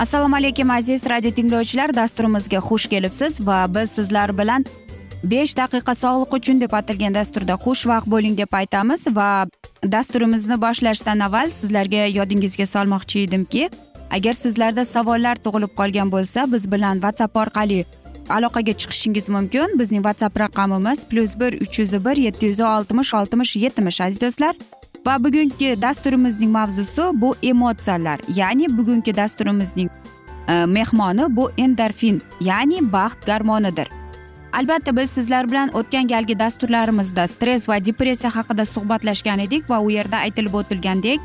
assalomu alaykum aziz radio tinglovchilar. Dasturimizga xush kelibsiz va biz sizlar bilan besh daqiqa sog'liq uchun deb atalgan dasturda xushvaqt bo'ling deb aytamiz va dasturimizni boshlashdan avval sizlarga yodingizga solmoqchi edimki agar sizlarda savollar tug'ilib qolgan bo'lsa biz bilan whatsapp orqali aloqaga chiqishingiz mumkin. Bizning whatsapp raqamimiz plyus bir uch yuz bir yetti yuz oltmish oltmish yetmish aziz do'stlar. Va bugungi dasturimizning mavzusi bu emotsiyalar. Ya'ni bugungi dasturimizning e, mehmoni bu endorfin ya'ni baxt garmonidir albatta biz sizlar bilan o'tgan galgi dasturlarimizda stress va depressiya haqida suhbatlashgan edik va u yerda aytilib o'tilgandek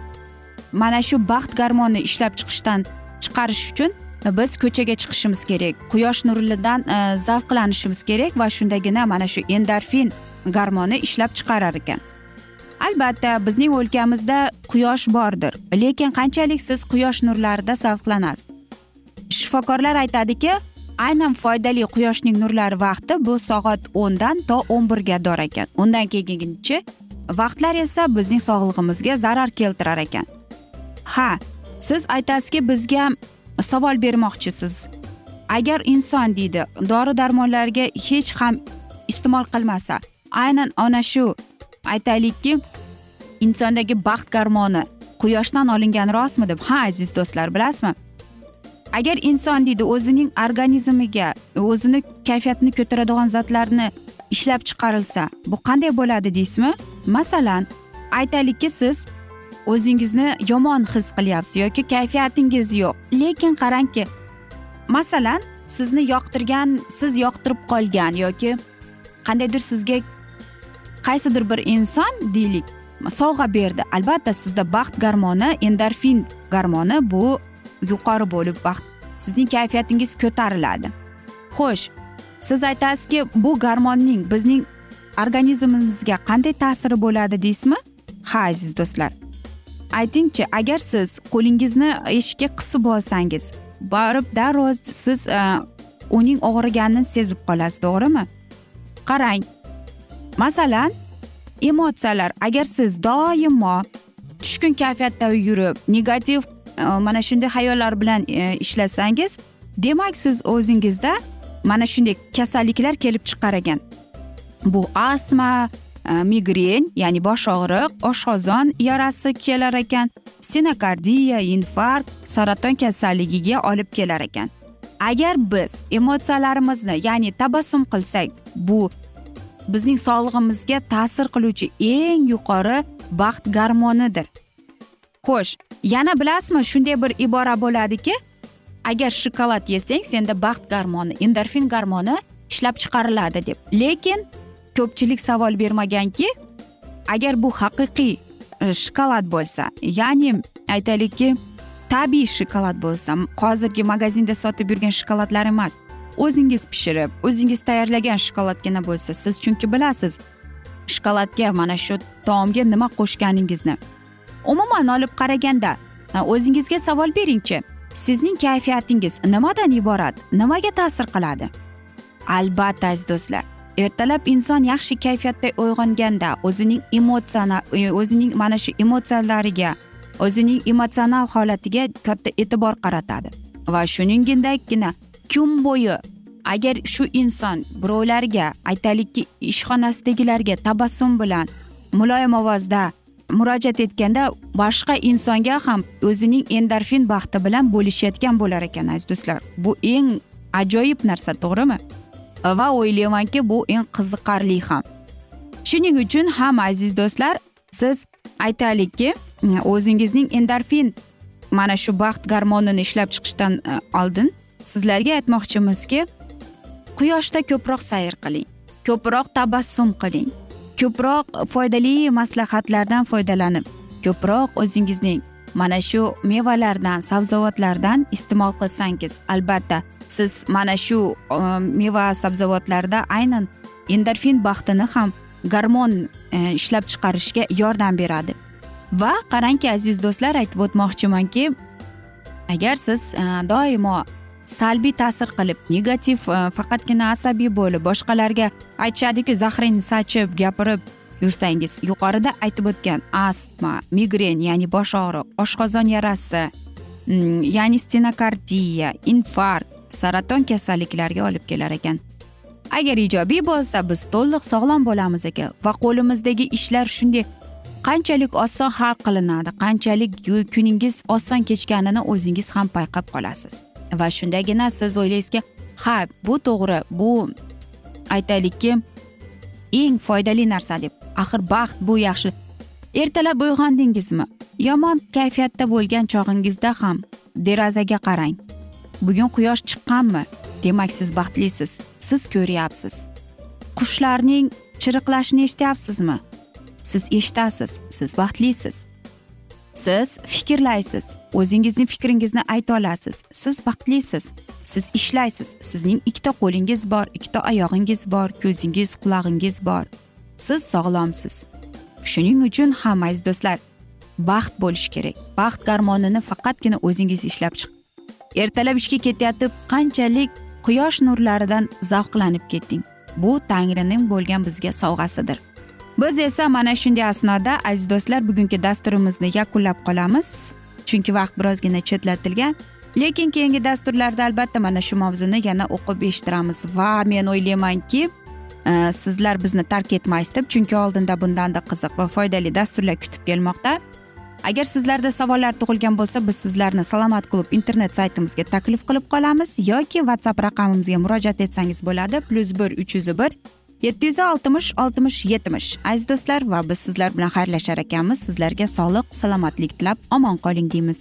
mana shu baxt garmonini ishlab chiqishdan chiqarish uchun biz ko'chaga chiqishimiz kerak quyosh nuridan e, zavqlanishimiz kerak va shundagina mana shu endorfin garmoni ishlab chiqarar ekan. Albatta bizning o'lkamizda quyosh bordir. Lekin qanchalik siz quyosh nurlarida zavqlanasiz? Shifokorlar aytadiki aynan foydali quyoshning nurlari vaqti bu soat o'ndan to o'n birgador ekan. Undan keyingi vaqtlar esa bizning sog'lig'imizga zarar keltirar ekan. Ha siz aytasizki bizga savol bermoqchisiz. Agar inson deydi dori darmonlarga hech ham iste'mol qilmasa aynan ana shu aytaylikki insondagi baxt garmoni quyoshdan olingani rostmi deb ha aziz do'stlar bilasizmi? Agar inson deydi o'zining organizmiga o'zini kayfiyatini ko'taradigan zotlarni ishlab chiqarilsa bu qanday bo'ladi deysizmi? Masalan aytaylikki siz o'zingizni yomon his qilyapsiz yoki kayfiyatingiz yo'q. Lekin qarangki masalan sizni yoqtirgan siz yoqtirib qolgan yoki qandaydir sizga qaysidir bir inson deylik. Sovg'a berdi. Albatta sizda baxt garmoni endorfin garmoni bu yuqori bo'lib baxt sizning kayfiyatingiz ko'tariladi. Xo'sh siz aytasizki bu garmonning bizning organizmimizga qanday ta'siri bo'ladi deysizmi? Ha aziz do'stlar. Aytingchi agar siz qo'lingizni eshikka qisib olsangiz borib darrov siz uh, uning og'riganini sezib qolasiz to'g'rimi? Qarang masalan emotsiyalar agar siz doimo tushkun kayfiyatda yurib negativ e, mana shunday hayollar bilan e, ishlasangiz demak siz o'zingizda mana shunday kasalliklar kelib chiqar ekan. Bu astma e, migren ya'ni bosh og'riq oshqozon yarasi kelar ekan stenokardiya infarkt saraton kasalligiga olib kelar ekan. Agar biz emotsiyalarimizni ya'ni tabassum qilsak bu bizning sog'lig'imizga ta'sir qiluvchi eng yuqori baxt garmonidir xo'sh yana bilasizmi shunday bir ibora bo'ladiki agar shokolad yesang senda baxt garmoni endorfin garmoni ishlab chiqariladi deb. Lekin ko'pchilik savol bermaganki agar bu haqiqiy e, shokolad bo'lsa ya'ni aytaylikki tabiiy shokolad bo'lsa hozirgi magazinda sotib yurgan shokoladlar emas o'zingiz pishirib o'zingiz tayyorlagan shokoladgina bo'lsa siz chunki bilasiz shokoladga mana shu taomga nima qo'shganingizni. Umuman olib qaraganda o'zingizga savol beringchi sizning kayfiyatingiz nimadan iborat nimaga ta'sir qiladi? Albatta aziz do'stlar ertalab inson yaxshi kayfiyatda uyg'onganda o'zining emotsional e, o'zining mana shu emotsiyalariga o'zining emotsional holatiga katta e'tibor qaratadi. Va shuningdekgina kun bo'yi agar shu inson birovlarga aytaylikki ishxonasidagilarga tabassum bilan muloyim ovozda murojaat etganda boshqa insonga ham o'zining endorfin baxti bilan bo'lishayotgan bo'lar ekan aziz do'stlar. Bu eng ajoyib narsa to'g'rimi? Va o'ylaymanki bu eng qiziqarli ham. Shuning uchun ham aziz do'stlar siz aytaylikki o'zingizning endorfin mana shu baxt garmonini ishlab chiqishdan e, oldin sizlarga aytmoqchimizki quyoshda ko'proq sayr qiling ko'proq tabassum qiling ko'proq foydali maslahatlardan foydalanib ko'proq o'zingizning mana shu mevalardan sabzavotlardan iste'mol qilsangiz albatta siz mana shu e, meva sabzavotlarda aynan endorfin baxtini ham garmon e, ishlab chiqarishga yordam beradi. Va qarangki aziz do'stlar aytib o'tmoqchimanki agar siz e, doimo salbiy ta'sir qilib negativ e, faqatgina asabiy bo'lib boshqalarga aytishadiku zahringni sachib gapirib yursangiz yuqorida aytib o'tgan astma migren ya'ni bosh og'riq oshqozon yarasi mm, ya'ni stenokardiya infarkt saraton kasalliklariga olib kelar ekan. Agar ijobiy bo'lsa biz to'liq sog'lom bo'lamiz ekan va qo'limizdagi ishlar shunday qanchalik oson hal qilinadi qanchalik kuningiz oson kechganini o'zingiz ham payqab qolasiz. Va shundagina siz o'ylaysizki ha bu to'g'ri bu aytaylikki eng foydali narsa deb. Axir baxt bu yaxshi. Ertalab uyg'ondingizmi? Yomon kayfiyatda bo'lgan chog'ingizda ham derazaga qarang. Bugun quyosh chiqqanmi? Demak siz baxtlisiz siz ko'ryapsiz. Qushlarning chiriqlashini eshityapsizmi? Siz eshitasiz siz baxtlisiz. Siz fikrlaysiz. O'zingizni fikringizni ayta olasiz. Siz baxtlisiz. Siz ishlaysiz. Sizning ikkita qo'lingiz bor ikkita oyog'ingiz bor ko'zingiz qulog'ingiz bor. Siz sog'lomsiz. Shuning uchun ham aziz do'stlar baxt bo'lishi kerak. Baxt garmonini faqatgina o'zingiz ishlab chiqing. Ertalab ishga ketayotib qanchalik quyosh nurlaridan zavqlanib ketding? Bu tangrining bo'lgan bizga sovg'asidir. Biz esa mana shunday asnoda aziz do'stlar bugungi dasturimizni yakunlab qolamiz. Chunki vaqt birozgina chetlatilgan lekin keyingi dasturlarda albatta mana shu mavzuni yana o'qib eshittiramiz. Va men o'ylaymanki e, sizlar bizni tark etmaysiz deb chunki oldinda bundanda qiziq va foydali dasturlar kutib kelmoqda. Agar sizlarda savollar tug'ilgan bo'lsa biz sizlarni salomat klub internet saytimizga taklif qilib qolamiz yoki whatsapp raqamimizga murojaat etsangiz bo'ladi. Plyus bir uch yuz bir yetti yuz oltmish oltmish yetmish aziz do'stlar va biz sizlar bilan xayrlashar ekanmiz. Sizlarga sog'lik salomatlik tilab omon qoling deymiz.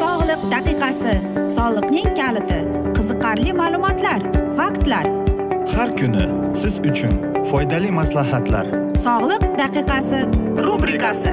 Sog'liq daqiqasi. Soliqning kaliti. Qiziqarli ma'lumotlar faktlar. Har kuni siz uchun foydali maslahatlar. Sog'liq daqiqasi rubrikasi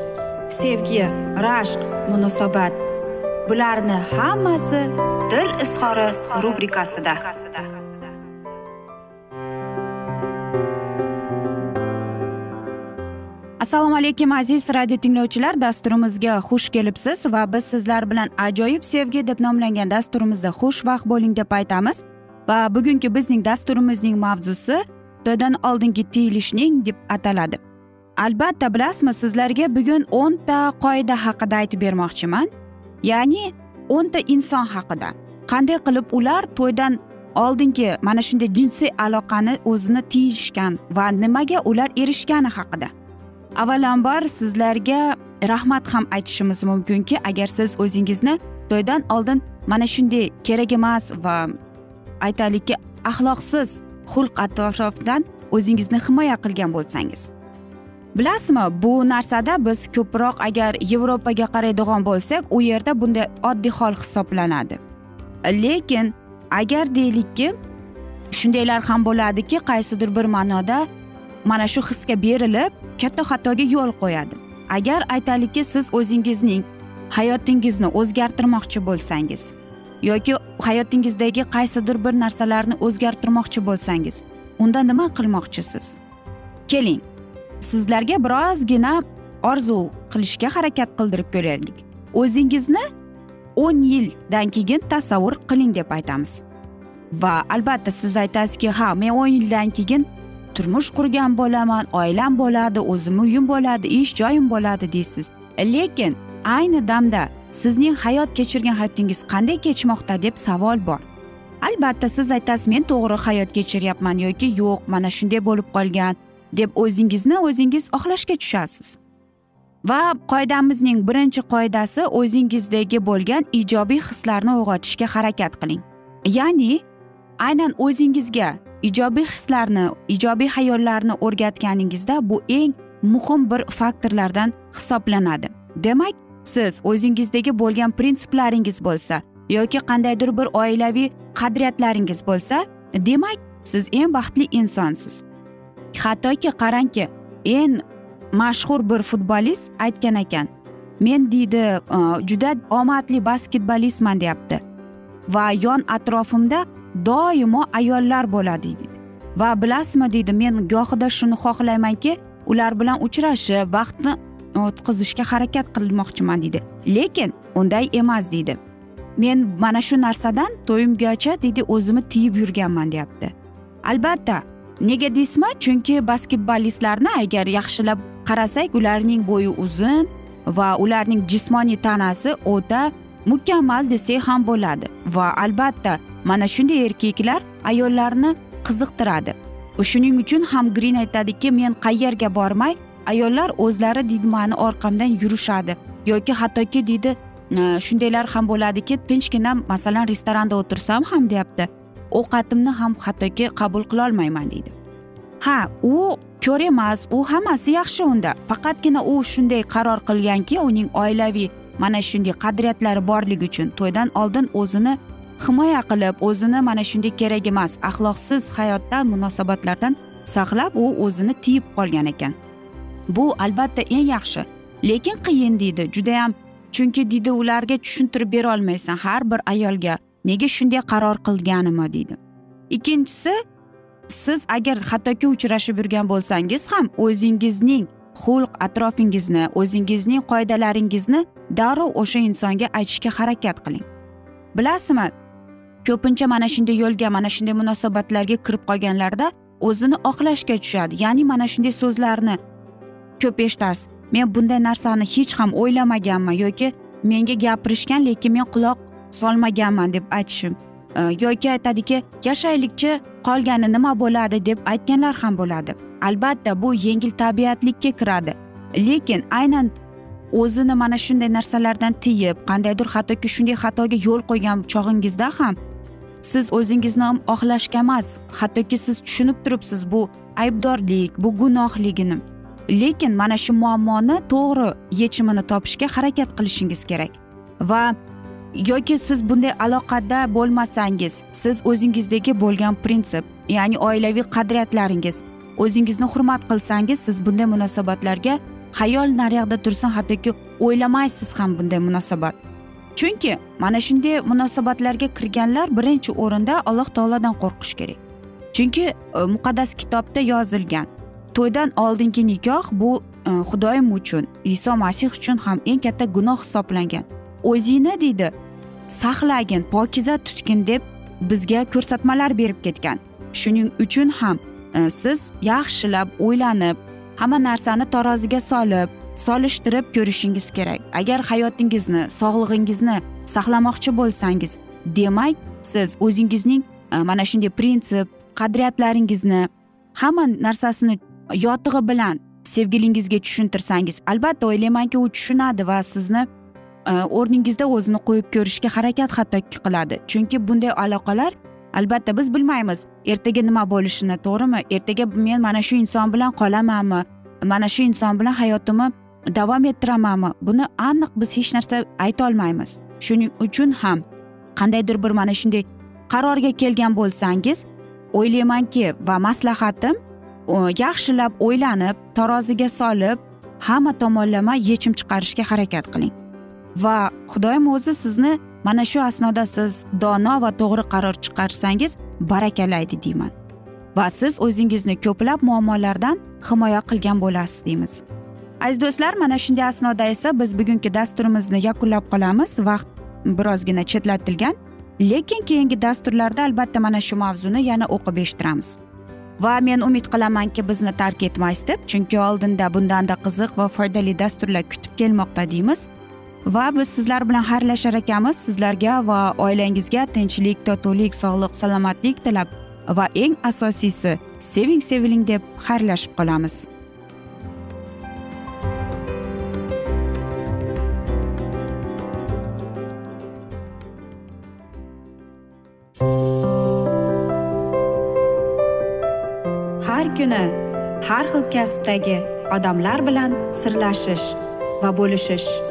sevgi rashq munosabat. Bularni hammasi dil izhori rubrikasida. Assalomu alaykum aziz radio tinglovchilar. Dasturimizga xush kelibsiz va biz sizlar bilan ajoyib sevgi deb nomlangan dasturimizda xushvaqt bo'ling deb aytamiz. Va bugungi bizning dasturimizning mavzusi xitoydan oldingi tiyilishning deb ataladi. Albatta bilasizmi sizlarga bugun o'nta qoida haqida aytib bermoqchiman. Ya'ni o'nta inson haqida. Qanday qilib ular to'ydan oldingi mana shunday jinsiy aloqani o'zini tiyishgan va nimaga ular erishgani haqida. Avvalambor sizlarga rahmat ham aytishimiz mumkinki agar siz o'zingizni to'ydan oldin mana shunday kerak emas va aytaylikki axloqsiz xulq atrofdan o'zingizni himoya qilgan bo'lsangiz. Bilasizmi bu narsada biz ko'proq agar yevropaga qaraydigan bo'lsak u yerda bunday oddiy hol hisoblanadi. Lekin agar deylikki shundaylar ham bo'ladiki qaysidir bir ma'noda mana shu hisga berilib katta xatoga yo'l qo'yadi. Agar aytaylikki siz o'zingizning hayotingizni o'zgartirmoqchi bo'lsangiz yoki hayotingizdagi qaysidir bir narsalarni o'zgartirmoqchi bo'lsangiz unda nima qilmoqchisiz? Keling. Sizlarga birozgina orzu qilishga harakat qildirib ko'raylik. O'zingizni o'n yildan keyin tasavvur qiling deb aytamiz. Va albatta siz aytasizki ha men o'n yildan keyin turmush qurgan bo'laman oilam bo'ladi o'zim uyim bo'ladi ish joyim bo'ladi deysiz. Lekin ayni damda sizning hayot kechirgan hayotingiz qanday kechmoqda deb savol bor. Albatta siz aytasiz men to'g'ri hayot kechiryapman yoki yo'q mana shunday bo'lib qolgan. Deb o'zingizni o'zingiz oqlashga tushasiz. Va qoidamizning birinchi qoidasi o'zingizdagi bo'lgan ijobiy hislarni uyg'otishga harakat qiling. Ya'ni aynan o'zingizga ijobiy hislarni ijobiy hayollarni o'rgatganingizda bu eng muhim bir faktorlardan hisoblanadi. Demak siz o'zingizdagi bo'lgan prinsiplaringiz bo'lsa yoki qandaydir bir oilaviy qadriyatlaringiz bo'lsa demak siz eng baxtli insonsiz. Hattoki qarangki eng mashhur bir futbolist aytgan ekan men deydi e, juda omadli basketbolistman deyapti. Va yon atrofimda doimo ayollar bo'ladi deydi. Va bilasizmi deydi men gohida shuni xohlaymanki ular bilan uchrashib vaqtni o'tkazishga harakat qilmoqchiman deydi. Lekin unday emas deydi. Men mana shu narsadan to'yimgacha deydi o'zimni tiyib yurganman deyapti. Albatta nega deysizmi chunki basketbolistlarni agar yaxshilab qarasak ularning bo'yi uzun va ularning jismoniy tanasi o'ta mukammal desak ham bo'ladi. Va albatta mana shunday erkaklar ayollarni qiziqtiradi. Shuning uchun ham grin aytadiki men qayerga bormay ayollar o'zlari deydi mani orqamdan yurishadi. Yoki hattoki deydi shundaylar ham bo'ladiki tinchgina masalan restoranda o'tirsam ham deyapti. Ovqatimni ham hattoki qabul qilolmayman deydi. Ha u ko'r emas u hammasi yaxshi unda. Faqatgina u shunday qaror qilganki uning oilaviy mana shunday qadriyatlari borligi uchun to'ydan oldin o'zini himoya qilib o'zini mana shunday kerak emas axloqsiz hayotdan munosabatlardan saqlab u o'zini tiyib qolgan ekan. Bu albatta eng yaxshi. Lekin qiyin deydi judayam. Chunki deydi ularga tushuntirib berolmaysan har bir ayolga nega shunday qaror qilganimni deydi. Ikkinchisi siz agar hattoki uchrashib yurgan bo'lsangiz ham o'zingizning xulq atrofingizni o'zingizning qoidalaringizni darrov o'sha insonga aytishga harakat qiling. Bilasizmi ko'pincha mana shunday yo'lga mana shunday munosabatlarga kirib qolganlarda o'zini oqlashga tushadi. Ya'ni mana shunday so'zlarni ko'p eshitasiz. Men bunday narsani hech ham o'ylamaganman yoki menga gapirishgan lekin men quloq solmaganman deb aytishim e, yoki aytadiki yashaylikchi qolgani nima bo'ladi deb aytganlar ham bo'ladi. Albatta bu yengil tabiatlikka kiradi. Lekin aynan o'zini mana shunday narsalardan tiyib qandaydir hattoki shunday xatoga yo'l qo'ygan chog'ingizda ham siz o'zingizni oqlashga emas hattoki siz tushunib turibsiz bu aybdorlik bu gunohligini. Lekin mana shu muammoni to'g'ri yechimini topishga harakat qilishingiz kerak. Va yoki siz bunday aloqada bo'lmasangiz siz o'zingizdagi bo'lgan prinsip ya'ni oilaviy qadriyatlaringiz. O'zingizni hurmat qilsangiz siz bunday munosabatlarga xayol naryoqda tursin hattoki o'ylamaysiz ham bunday munosabat. Chunki mana shunday munosabatlarga kirganlar birinchi o'rinda alloh taolodan qo'rqish kerak. Chunki e, muqaddas kitobda yozilgan to'ydan oldingi nikoh bu e, xudoyim uchun iso masih uchun ham eng katta gunoh hisoblangan. O'zingni deydi. Saqlagin pokiza tutgin deb bizga ko'rsatmalar berib ketgan. Shuning uchun ham e, siz yaxshilab o'ylanib hamma narsani taroziga solib solishtirib ko'rishingiz kerak. Agar hayotingizni sog'lig'ingizni saqlamoqchi bo'lsangiz demak siz o'zingizning e, mana shunday prinsip qadriyatlaringizni hamma narsasini yotig'i bilan sevgilingizga tushuntirsangiz albatta o'ylaymanki u tushunadi va sizni E, o'rningizda o'zini qo'yib ko'rishga harakat hattoki qiladi. Chunki bunday aloqalar albatta biz bilmaymiz. Ertaga nima bo'lishini to'g'rimi? Ertaga men mana shu inson bilan qolamanmi? Mana shu inson bilan hayotimni davom ettiramanmi? Buni aniq biz hech narsa aytolmaymiz shuning uchun ham qandaydir bir mana shunday qarorga kelgan bo'lsangiz o'ylaymanki va maslahatim yaxshilab o'ylanib taroziga solib hamma tomonlama yechim chiqarishga harakat qiling. Va xudoyim o'zi sizni mana shu asnoda siz dono va to'g'ri qaror chiqarsangiz barakalaydi deyman. Va siz o'zingizni ko'plab muammolardan himoya qilgan bo'lasiz deymiz. Aziz do'stlar mana shunday asnoda esa biz bugungi dasturimizni yakunlab qolamiz. Vaqt birozgina chetlatilgan lekin keyingi dasturlarda albatta mana shu mavzuni yana o'qib eshittiramiz. Va men umid qilamanki bizni tark etmaysiz deb chunki oldinda bundanda qiziq va foydali dasturlar kutib kelmoqda deymiz. Va biz sizlar bilan xayrlashar ekanmiz. Sizlarga va oilangizga tinchlik totuvlik sog'lik salomatlik tilab va eng asosiysi seving seviling deb xayrlashib qolamiz. Har kuni har xil kasbdagi odamlar bilan sirlashish va bo'lishish.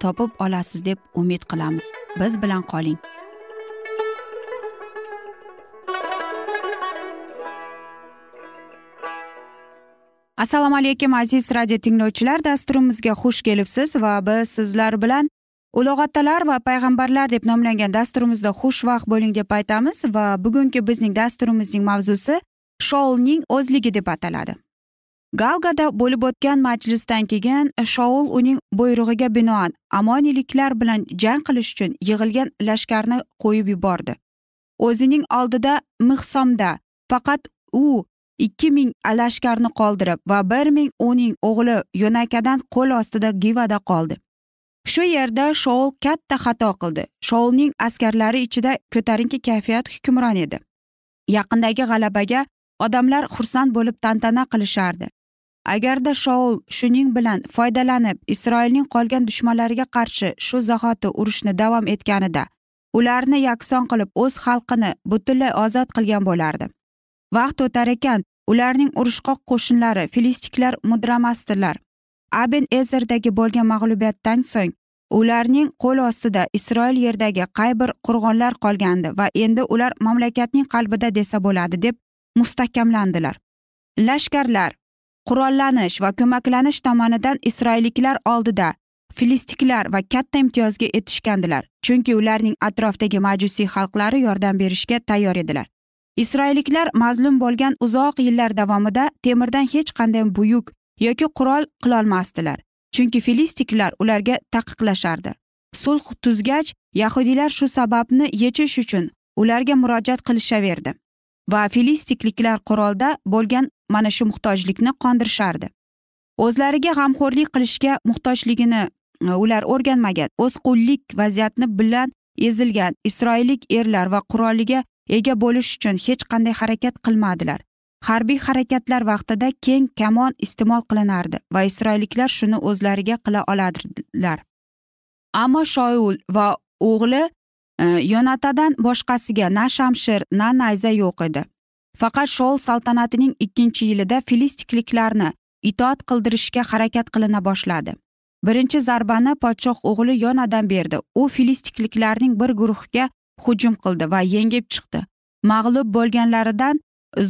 topib olasiz deb umid qilamiz. Biz bilan qoling. Assalomu alaykum aziz radio tinglovchilar. Dasturimizga xush kelibsiz va biz sizlar bilan ulug' otalar va payg'ambarlar deb nomlangan dasturimizda xushvaqt bo'ling deb aytamiz va bugungi bizning dasturimizning mavzusi shoulning o'zligi deb ataladi. Galgada bo'lib o'tgan majlisdan keyin shoul uning buyrug'iga binoan amoniyliklar bilan jang qilish uchun yig'ilgan lashkarni qo'yib yubordi. O'zining oldida mihsomda faqat u ikki ming lashkarni qoldirib va bir ming uning o'g'li yo'nakadan qo'l ostida givada qoldi. Shu yerda shoul katta xato qildi. Shoulning askarlari ichida ko'tarinki kayfiyat hukmron edi. Yaqindagi g'alabaga odamlar xursand bo'lib tantana qilishardi. Agarda shoul shuning bilan foydalanib isroilning qolgan dushmanlariga qarshi shu zahoti urushni davom etganida ularni yakson qilib o'z xalqini butunlay ozod qilgan bo'lardi. Vaqt o'tar ekan ularning urushqoq qo'shinlari filistiklar mudramasdilar aben ezerdagi bo'lgan mag'lubiyatdan so'ng ularning qo'l ostida isroil yerdagi qay bir qo'rg'onlar qolgandi va endi ular mamlakatning qalbida desa bo'ladi deb mustahkamlandilar. Lashkarlar qurollanish va ko'maklanish tomonidan isroilliklar oldida filistiklar va katta imtiyozga etishgandilar chunki ularning atrofdagi majusiy xalqlari yordam berishga tayyor edilar. Isroilliklar mazlum bo'lgan uzoq yillar davomida temirdan hech qanday buyuk yoki qurol qilolmasdilar chunki filistiklar ularga taqiqlashardi. Sulh tuzgach yahudiylar shu sababni yechish uchun ularga murojaat qilishaverdi va filistikliklar qurolda bo'lgan mana shu muhtojlikni qondirishardi. O'zlariga g'amxo'rlik qilishga muhtojligini e, ular o'rganmagan. O'z qullik vaziyatni bilan ezilgan isroillik erlar va quroliga ega bo'lish uchun hech qanday harakat qilmadilar. Harbiy harakatlar vaqtida keng kamon iste'mol qilinardi va isroilliklar shuni o'zlariga qila oladilar. Ammo shoul va o'g'li e, yonatadan boshqasiga na shamshir na nayza yo'q edi. Faqat shoul saltanatining ikkinchi yilida filistikliklarni itoat qildirishga harakat qilina boshladi. Birinchi zarbani podshoh o'g'li yonadan berdi. U filistikliklarning bir guruhiga hujum qildi va yengib chiqdi. Mag'lub bo'lganlaridan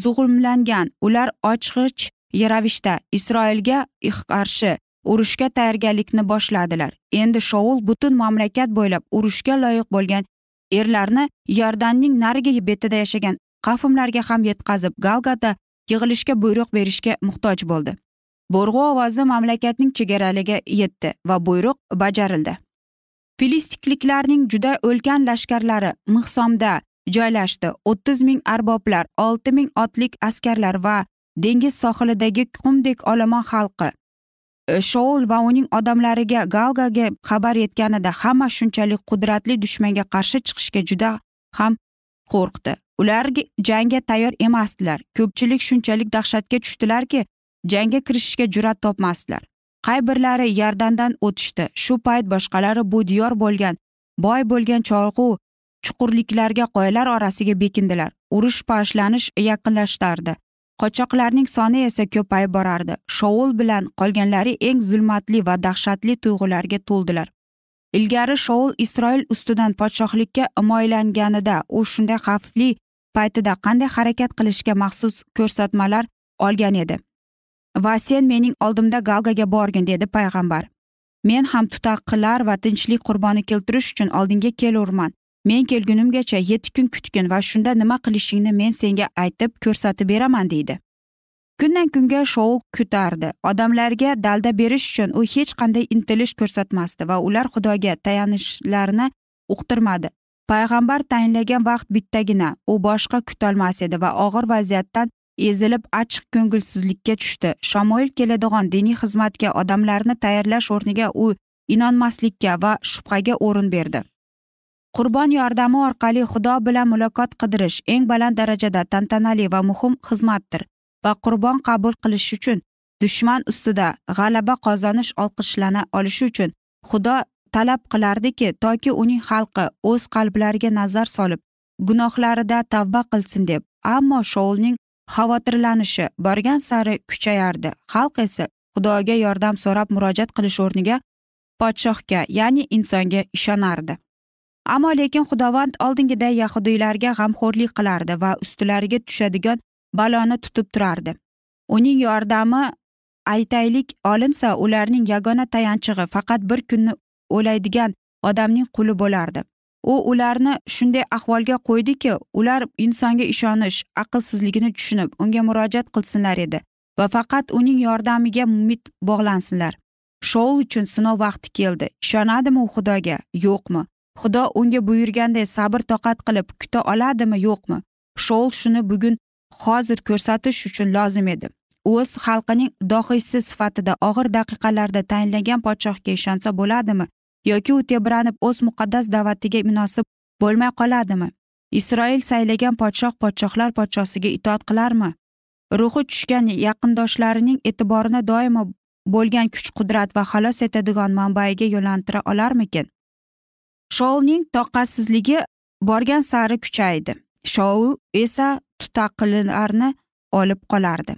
zug'umlangan ular ochg'ich ravishda isroilga qarshi urushga tayyorgarlikni boshladilar. Endi shoul butun mamlakat bo'ylab urushga loyiq bo'lgan erlarni yordanning narigi betida yashagan qavmlarga ham yetkazib galgada yig'ilishga buyruq berishga muhtoj bo'ldi. Bo'rg'u ovozi mamlakatning chegaraliga yetdi va buyruq bajarildi. Filistikliklarning juda ulkan lashkarlari mixsomda joylashdi. o'ttiz ming arboblar olti ming otlik askarlar va dengiz sohilidagi qumdek olomon xalqi. Shoul va uning odamlariga galgaga xabar yetganida hamma shunchalik qudratli dushmanga qarshi chiqishga juda ham qo'rqdi. Ular jangga tayyor emasdilar. Ko'pchilik shunchalik dahshatga tushdilarki jangga kirishishga jur'at topmasdilar. Qay birlari yardandan o'tishdi. Shu payt boshqalari bu diyor bo'lgan boy bo'lgan cholg'u chuqurliklarga qoyalar orasiga bekindilar. Urush boshlanish yaqinlashardi qochoqlarning soni esa ko'payib borardi. Shovul bilan qolganlari eng zulmatli va dahshatli tuyg'ularga to'ldilar. Ilgari shoul isroil ustidan podshohlikka himoyalanganida u shunday xavfli paytida qanday harakat qilishga maxsus ko'rsatmalar olgan edi. Va sen mening oldimda galgaga borgin dedi payg'ambar. Men ham tutaqilar va tinchlik qurboni keltirish uchun oldinga kelurman. Men kelgunimgacha yetti kun kutgin va shunda nima qilishingni men senga aytib ko'rsatib beraman deydi. Kundan kunga shov ko'tardi odamlarga dalda berish uchun u hech qanday intilish ko'rsatmasdi va ular xudoga tayanishlarini uqtirmadi. Payg'ambar tayinlagan vaqt bittagina u boshqa kutolmas edi va og'ir vaziyatdan ezilib achchiq ko'ngilsizlikka tushdi. Shamoil keladigan diniy xizmatga odamlarni tayyorlash o'rniga u inonmaslikka va shubhaga o'rin berdi. Qurbon yordami orqali xudo bilan muloqot qidirish eng baland darajada tantanali va muhim xizmatdir. Va qurbon qabul qilish uchun dushman ustida g'alaba qozonish olqishlana olishi uchun xudo talab qilardiki toki uning xalqi o'z qalblariga nazar solib gunohlarida tavba qilsin deb. Ammo shoulning xavotirlanishi borgan sari kuchayardi. Xalq esa xudoga yordam so'rab murojaat qilish o'rniga podshohga ya'ni insonga ishonardi. Ammo lekin xudovand oldingiday yahudiylarga g'amxo'rlik qilardi va ustilariga tushadigan baloni tutib turardi. Uning yordami aytaylik olinsa ularning yagona tayanchig'i faqat bir kunni o'laydigan odamning quli bo'lardi. U ularni shunday ahvolga qo'ydiki ular insonga ishonish aqlsizligini tushunib unga murojaat qilsinlar edi va faqat uning yordamiga umid bog'lansinlar. Shoul uchun sinov vaqti keldi. Ishonadimi u xudoga? Yo'qmi? Xudo unga buyurganday sabr toqat qilib kuta oladimi? Yo'qmi? Shoul shuni bugun hozir ko'rsatish uchun lozim edi. O'z xalqining dohiysi sifatida og'ir daqiqalarda tayinlangan podshohga ishonsa bo'ladimi yoki u tebranib o'z muqaddas da'vatiga munosib bo'lmay qoladimi? Isroil saylagan podshoh podshohlar podshosiga itoat qilarmi? Ruhi tushgan yaqindoshlarining e'tiborini doimo bo'lgan kuch qudrat va xalos etadigan manbaiga yo'lantira olarmikin? Shoulning toqatsizligi borgan sari kuchaydi. Shoul esa tutaqilarni olib qolardi.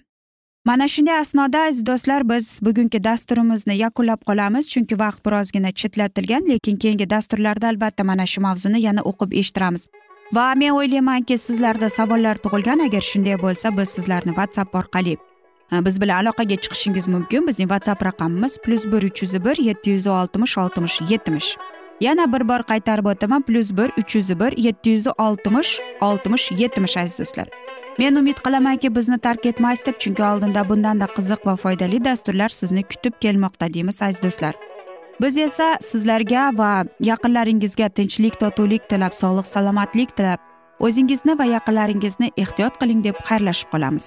Mana shunday asnoda aziz do'stlar biz bugungi dasturimizni yakunlab qolamiz chunki vaqt birozgina chetlatilgan lekin keyingi dasturlarda albatta mana shu mavzuni yana o'qib eshittiramiz. Va men o'ylaymanki sizlarda savollar tug'ilgan agar shunday bo'lsa biz sizlarni whatsapp orqali biz bilan aloqaga chiqishingiz mumkin. Bizning whatsapp raqamimiz plyus bir uch yuz bir yetti yuz oltmish oltmish yetmish. Yana bir bor qaytarib o'taman. Plyus bir uch yuz bir yetti yuz oltmish oltmish yetmish aziz do'stlar. Men umid qilamanki bizni tark etmaysiz deb chunki oldinda bundanda qiziq va foydali dasturlar sizni kutib kelmoqda deymiz aziz do'stlar. Biz esa sizlarga va yaqinlaringizga tinchlik totuvlik tilab sog'lik salomatlik tilab o'zingizni va yaqinlaringizni ehtiyot qiling deb xayrlashib qolamiz.